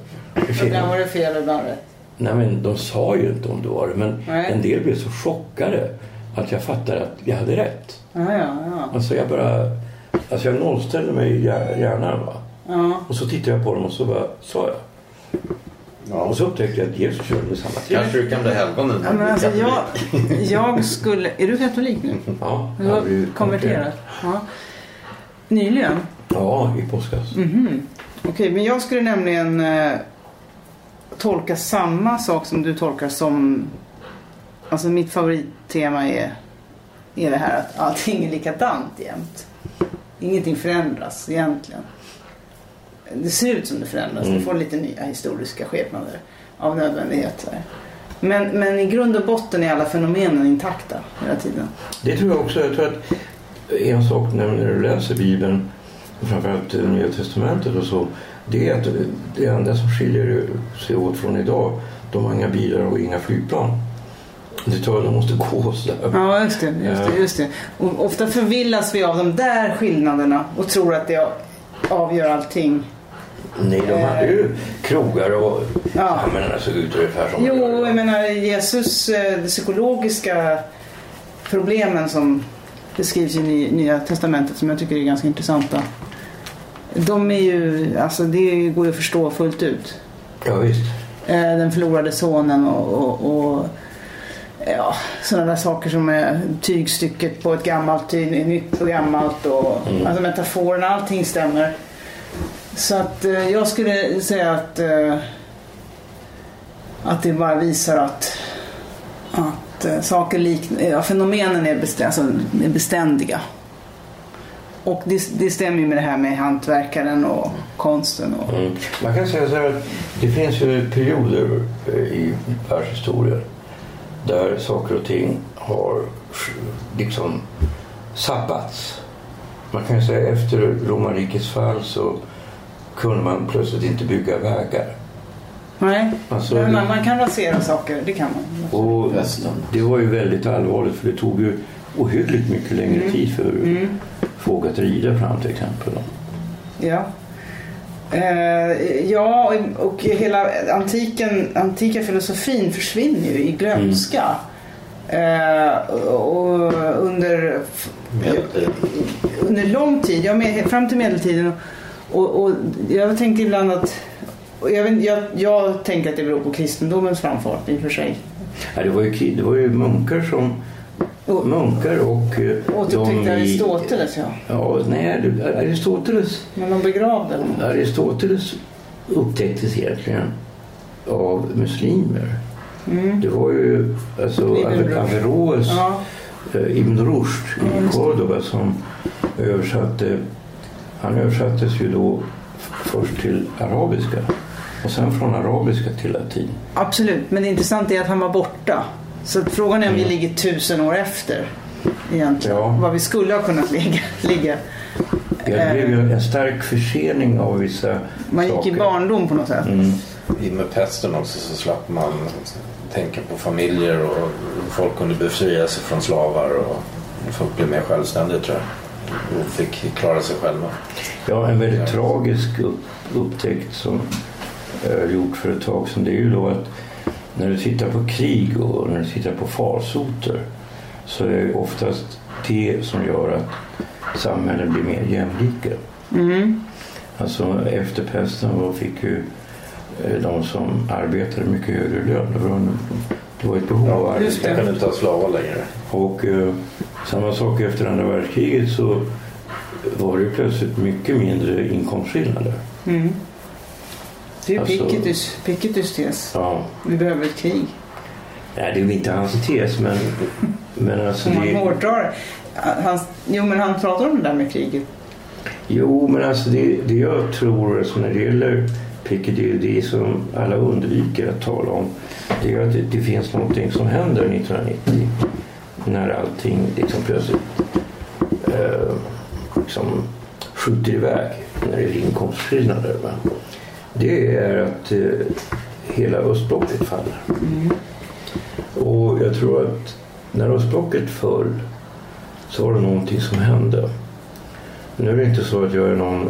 Ibland var det fel, ibland rätt. Nej men de sa ju inte om det var det. Men Nej. en del blev så chockade att jag fattade att jag hade rätt. Ja, ja, ja. Alltså jag bara... Alltså jag nollställde mig hjärnan va. ja. Och så tittade jag på dem och så bara sa jag. Och så upptäckte jag att Jesus körde med samma trick. Kanske du kan bli helgon nu. ja men alltså jag, jag skulle... Är du katolik nu? Ja, Du jag har konverterat? Ja. Nyligen? Ja, i påskas. Okej, men jag skulle nämligen eh, tolka samma sak som du tolkar som... Alltså mitt favorittema är, är det här att allting är likadant jämt. Ingenting förändras egentligen. Det ser ut som det förändras. Det får lite nya historiska skepnader av nödvändighet. Men, men i grund och botten är alla fenomenen intakta hela tiden. Det tror jag också. Jag tror att en sak när du läser Bibeln, framförallt det Nya Testamentet och så, det är att det enda som skiljer sig åt från idag, de har inga bilar och inga flygplan. Det tror de måste gå sådär. Ja, just det. Just det, just det. Och ofta förvillas vi av de där skillnaderna och tror att det avgör allting. Nej, de hade ju krogar och Ja. hamnarna såg ut ungefär som Jo, jag menar Jesus, eh, de psykologiska problemen som beskrivs i Ny- Nya Testamentet som jag tycker är ganska intressanta. De är ju, alltså det går ju att förstå fullt ut. Ja, visst. Eh, Den förlorade sonen och, och, och ja, sådana där saker som är tygstycket på ett gammalt tyg, nytt på gammalt och alltså metaforerna, allting stämmer. Så att eh, jag skulle säga att eh, att det bara visar att att eh, saker liknar, ja, fenomenen är, bestä, alltså, är beständiga. Och det, det stämmer ju med det här med hantverkaren och konsten. Och, Mm. Man kan säga så här att det finns ju perioder eh, i världshistorien där saker och ting har liksom sabbats. Man kan ju säga efter romarrikets fall så kunde man plötsligt inte bygga vägar. Nej, Alltså, man, man kan rasera saker, det kan man. Och det var ju väldigt allvarligt för det tog ju ohyggligt mycket längre tid för folk att rida fram till exempel. Ja. Eh, ja, och- och hela antiken, antika filosofin försvinner ju i glömska. Eh, och under, under lång tid, ja, med, fram till medeltiden. Och, och jag tänker ibland att jag, vet, jag, jag tänker att det beror på kristendomens framfart i och för sig. Ja, det, var ju, det var ju munkar som munkar och eh, Återupptäckte i- Aristoteles, ja. Ja, nej, Aristoteles, Men de begravde honom. Aristoteles upptäcktes egentligen av muslimer. Det var ju alltså. Averroes, Ja. eh, Ibn Rushd i Cordoba som översatte, han översattes ju då först till arabiska och sen från arabiska till latin. Absolut, men det intressanta är att han var borta. Så frågan är om vi ligger tusen år efter egentligen. Ja. Vad vi skulle ha kunnat ligga. ligga. Det blev ju en stark försening av vissa Man gick saker. i barndom på något sätt. I och med pesten också så slapp man tänka på familjer och folk kunde befria sig från slavar. Och folk blev mer självständiga tror jag. Och fick klara sig själva. Ja, en väldigt tragisk upp, upptäckt som jag gjort för ett tag sedan det är ju då att när du tittar på krig och när du tittar på farsoter så är det oftast det som gör att samhällen blir mer jämlika. Mm. Alltså efter pesten fick ju eh, de som arbetade mycket högre lön. Det var, en, det var ett behov av det. Jag kan inte ha slavar längre. Och eh, samma sak efter andra världskriget så var det plötsligt mycket mindre inkomstskillnader. Mm. Det är Alltså- Picketys, Picketys tes. Ja. Vi behöver ett krig. Nej, det är inte hans tes men, men alltså Om man det, hårdrar han, Jo, men han pratar om det där med kriget. Jo, men alltså det, det jag tror alltså när det gäller Piccadilly, det som alla undviker att tala om, det är att det, det finns någonting som händer 1990 när allting liksom plötsligt eh, liksom skjuter iväg när det är inkomstskillnader. Va? Det är att eh, hela östblocket faller. Och jag tror att när östblocket föll så var det någonting som hände. Nu är det inte så att jag är någon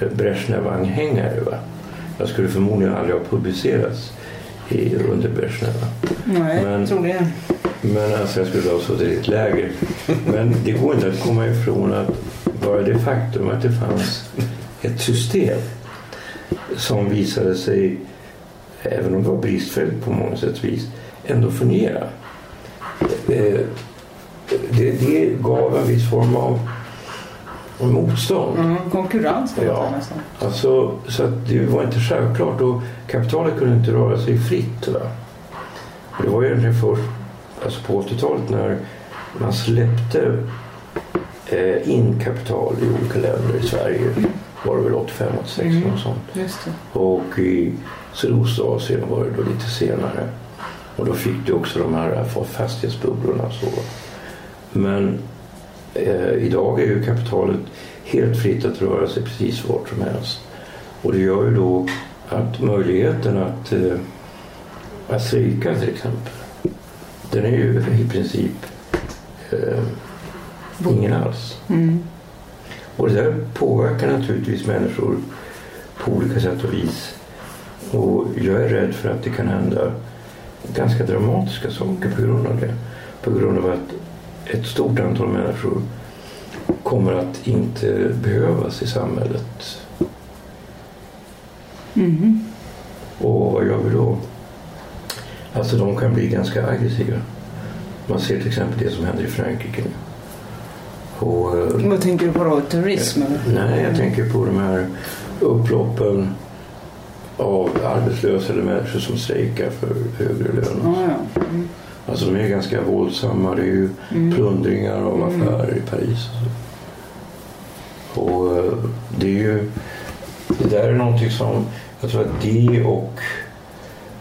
eh, Brezhnev-anhängare. Va? Jag skulle förmodligen aldrig ha publicerats i, under Brezhnev. va? Nej, Men- troligen. Men alltså jag skulle ha suttit i ett läger. Men det går inte att komma ifrån att bara det faktum att det fanns ett system som visade sig, även om det var bristfälligt på många sätt vis, ändå fungera. Eh, Det, det gav en viss form av motstånd. Mm, konkurrens kan Ja. nästan. Alltså, så att det var inte självklart och kapitalet kunde inte röra sig fritt. Va? Det var egentligen först alltså på 80-talet när man släppte eh, in kapital i olika länder i Sverige. Var det väl 85, 86 Mm. och sånt. Och i Sydostasien var det då lite senare. Och då fick du också de här fastighetsbubblorna. Så. Men eh, idag är ju kapitalet helt fritt att röra sig precis vart som helst. Och det gör ju då att möjligheten att, eh, att strejka till exempel, den är ju i princip eh, ingen alls. Mm. Och det där påverkar naturligtvis människor på olika sätt och vis. Och jag är rädd för att det kan hända ganska dramatiska saker på grund av det. På grund av att ett stort antal människor kommer att inte behövas i samhället. Mhm. Och vad gör vi då? Alltså de kan bli ganska aggressiva. Man ser till exempel det som händer i Frankrike nu. Och, eh, Vad tänker du på då? Terrorism eller? Nej, jag tänker på de här upploppen av arbetslösa eller människor som strejkar för högre lön. Ja, ja. Mm. Alltså de är ganska våldsamma. Det är ju plundringar av affärer i Paris. Och eh, det är ju... Det där är någonting som... Jag tror att det och...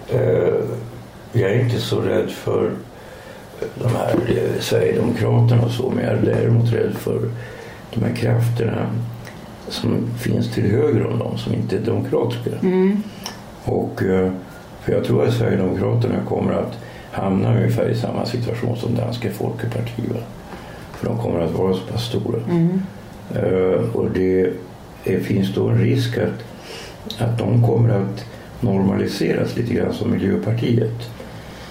Eh, jag är inte så rädd för de här eh, Sverigedemokraterna och så, men jag är däremot rädd för de här krafterna som finns till höger om dem, som inte är demokratiska. Och, eh, för jag tror att Sverigedemokraterna kommer att hamna ungefär i samma situation som Danska Folkeparti. För de kommer att vara så pass stora. Eh, och det är, finns då en risk att, att de kommer att normaliseras lite grann som Miljöpartiet.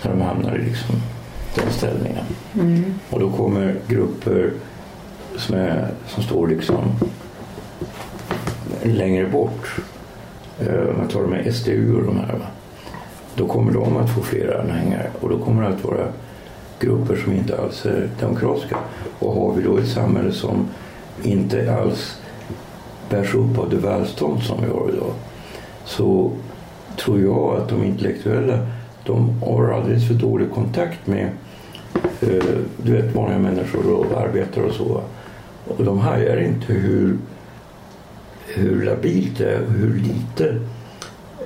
När de hamnar i liksom den ställningen. Och då kommer grupper som, är, som står liksom längre bort. Eh, Man tar de här SDU och de här. Då kommer de att få fler anhängare och då kommer det att vara grupper som inte alls är demokratiska. Och har vi då ett samhälle som inte alls bärs upp av det välstånd som vi har idag så tror jag att de intellektuella de har alldeles för dålig kontakt med eh, du vet, vanliga människor och arbetare och så. Och de hajar inte hur, hur labilt det är och hur lite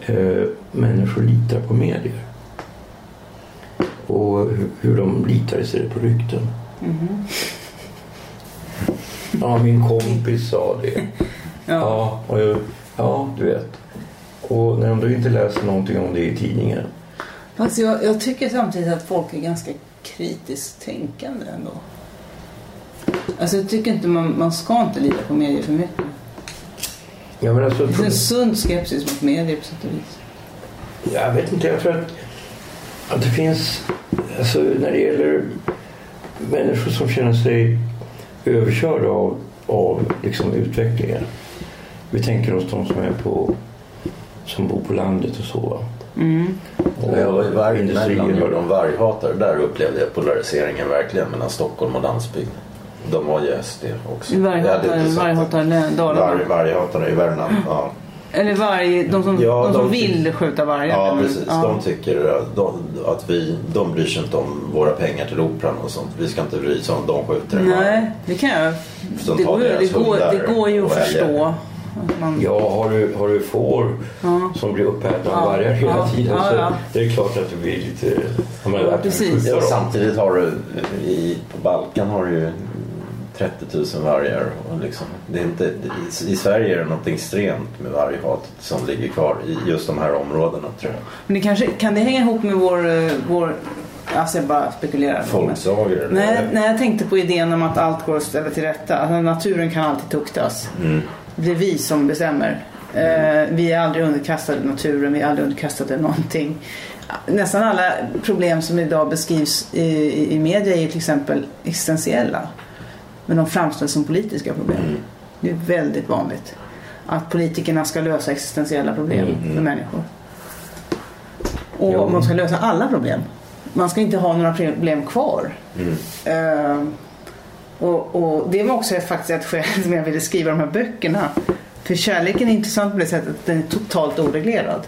eh, människor litar på medier. Och hur, hur de litar istället på rykten. Ja, min kompis sa det. Ja, och jag, ja, du vet. Och när de då inte läser någonting om det i tidningen. Fast jag, jag tycker samtidigt att folk är ganska kritiskt tänkande ändå. Alltså jag tycker inte man, man ska inte lita på medier för mycket. Ja, men alltså, Det finns en sund skepsis mot medier på sätt och vis. Jag vet inte, jag tror att, att det finns, alltså när det gäller människor som känner sig överkörda av, av liksom utvecklingen. Vi tänker oss de som är på, som bor på landet och så. va. Och Jag var i varg, de varghatare. Där upplevde jag polariseringen verkligen mellan Stockholm och landsbygd. De var ju SD också. Varghatare, varghatare Dalarna. Varg, varghatare i Värmland. Ja, Eller varg, de som, Ja, de som de vill skjuta vargar. ja men- precis. ja. De tycker att, de, att vi, de bryr sig inte om våra pengar till operan och sånt. Vi ska inte bry oss om de skjuter en varg. Nej, det kan jag. Som Det går, ju- det, går, det går ju att förstå. Man, Ja, har du, har du får som blir uppätna av Ja, vargar hela ja, tiden ja, så ja. det är klart att det blir lite... Ja, Ja, att precis. Ja, samtidigt har du i, på Balkan har du ju 30 000 vargar. Och liksom, det är inte, i, I Sverige är det något extremt med varghatet som ligger kvar i just de här områdena tror jag. men det kanske, kan det hänga ihop med vår... eh, vår alltså jag bara spekulerar. Folksagor? Nej, nej, jag tänkte på idén om att allt går att ställa till rätta. Alltså, naturen kan alltid tuktas. Mm. Det är vi som bestämmer. Eh, vi är aldrig underkastade naturen, vi är aldrig underkastade någonting. Nästan alla problem som idag beskrivs i, i, i media är till exempel existentiella. Men de framställs som politiska problem. Mm. Det är väldigt vanligt. Att politikerna ska lösa existentiella problem Mm, för människor. Och Ja. man ska lösa alla problem. Man ska inte ha några problem kvar. Mm. Eh, och, och det var också faktiskt ett skäl som jag ville skriva de här böckerna. För kärleken är intressant på det sättet att den är totalt oreglerad.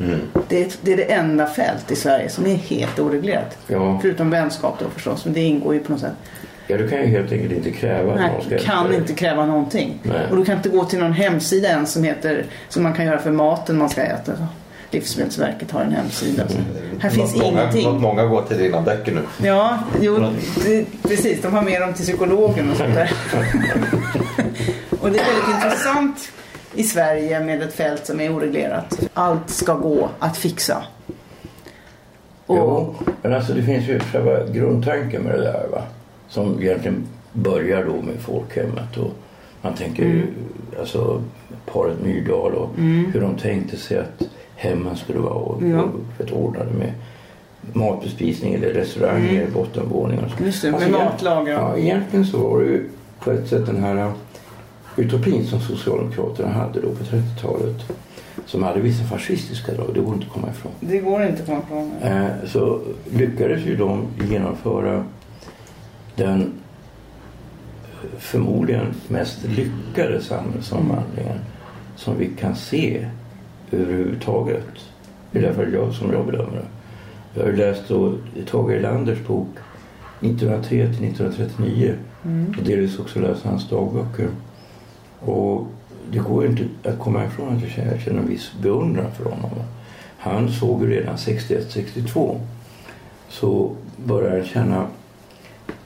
Mm. Det är, det är det enda fält i Sverige som är helt oreglerat. Ja. Förutom vänskap då förstås, men det ingår ju på något sätt. ja, du kan ju helt enkelt inte kräva Nej, du kan inte kräva någonting. Nej. Och du kan inte gå till någon hemsida ens som heter, som man kan göra för maten man ska äta. Livsmedelsverket har en hemsida. Här finns Något många, ingenting. något många går till dina böcker nu. Ja, jo, det, precis. De har med dem till psykologen och sånt där. och det är väldigt intressant i Sverige med ett fält som är oreglerat. Allt ska gå att fixa. Och, Jo, men alltså det finns ju själva grundtanken med det där va. Som egentligen börjar då med folkhemmet och man tänker ju alltså paret Myrdal och hur de tänkte sig att hemmen skulle vara och, Ja. och ordnade med matbespisning eller restauranger, bottenvåningar och så. Just det, med egent- matlager. Ja, egentligen så var det ju på ett sätt den här utopin som Socialdemokraterna hade då på 30-talet som hade vissa fascistiska drag, det går inte att komma ifrån. det går inte att komma ifrån. Eh, så lyckades ju de genomföra den förmodligen mest lyckade samhällsomvandlingen som vi kan se överhuvudtaget. Det är därför jag som jag bedömer det. Jag har ju läst då Tage Erlanders bok 1903 till 1939 och delvis också läst hans dagböcker. Och det går inte att komma ifrån att jag känner, jag en viss beundran för honom. Han såg ju redan 61-62 så började han känna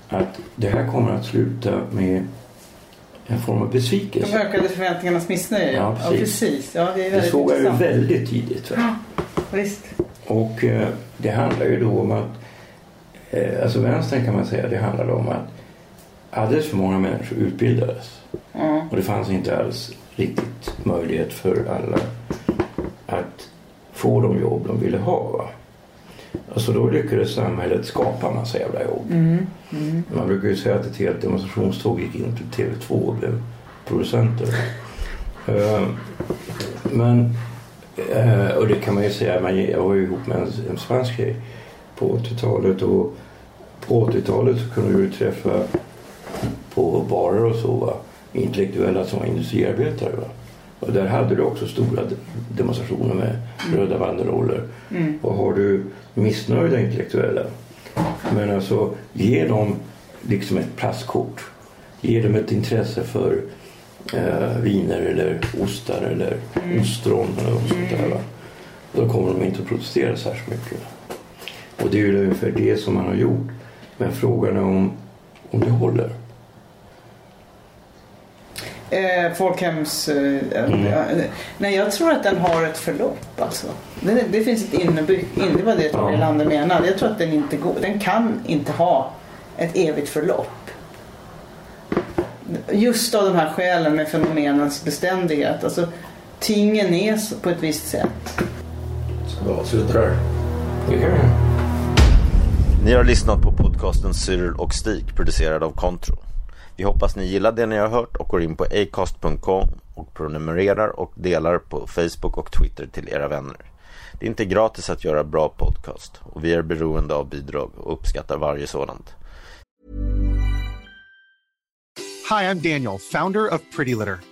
att det här kommer att sluta med en form av De besvikelse. ökade förväntningarnas missnöje. Ja, precis. Ja, precis. Ja, det Det såg jag ju väldigt tidigt. Va? Ja, visst. Och eh, det handlar ju då om att, eh, alltså vänstern kan man säga, det handlade om att alldeles för många människor utbildades. Ja. Och det fanns inte alls riktigt möjlighet för alla att få de jobb de ville ha. Va? Alltså då lyckades samhället skapa en massa jävla jobb. Man brukar ju säga att ett helt demonstrationståg gick in till TV2 och blev producenter. Eh, Men, eh, och det kan man ju säga, man- jag var ju ihop med en, en spansk tjej på 80-talet och på 80-talet så kunde du träffa på barer och så va, intellektuella som var industriarbetare. Va? Och där hade du också stora de- demonstrationer med röda banderoller. Och har du missnöjda intellektuella, men alltså ge dem liksom ett plastkort. Ge dem ett intresse för eh, viner eller ostar eller ostron eller något sånt där. Va? Då kommer de inte att protestera särskilt mycket. Och det är ju ungefär det som man har gjort. Men frågan är om, om det håller. Eh, folkhems... Eh, Mm. ja, eh, nej, jag tror att den har ett förlopp alltså. Det, det finns ett innebyggt... In, det var det Tage Ja. Erlander menade. Jag tror att den inte går... Den kan inte ha ett evigt förlopp. Just av de här skälen med fenomenens beständighet. Alltså, tingen är på ett visst sätt. Ska vi avsluta där? Ni har lyssnat på podcasten Cyril och Stig producerad av Contro. Vi hoppas ni gillar det ni har hört och går in på acast.com och prenumererar och delar på Facebook och Twitter till era vänner. Det är inte gratis att göra bra podcast och vi är beroende av bidrag och uppskattar varje sådant. Hi, I'm Daniel, founder of Pretty Litter.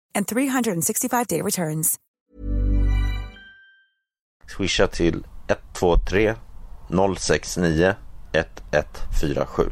and 365-day returns. Swisha till 123 069 1147.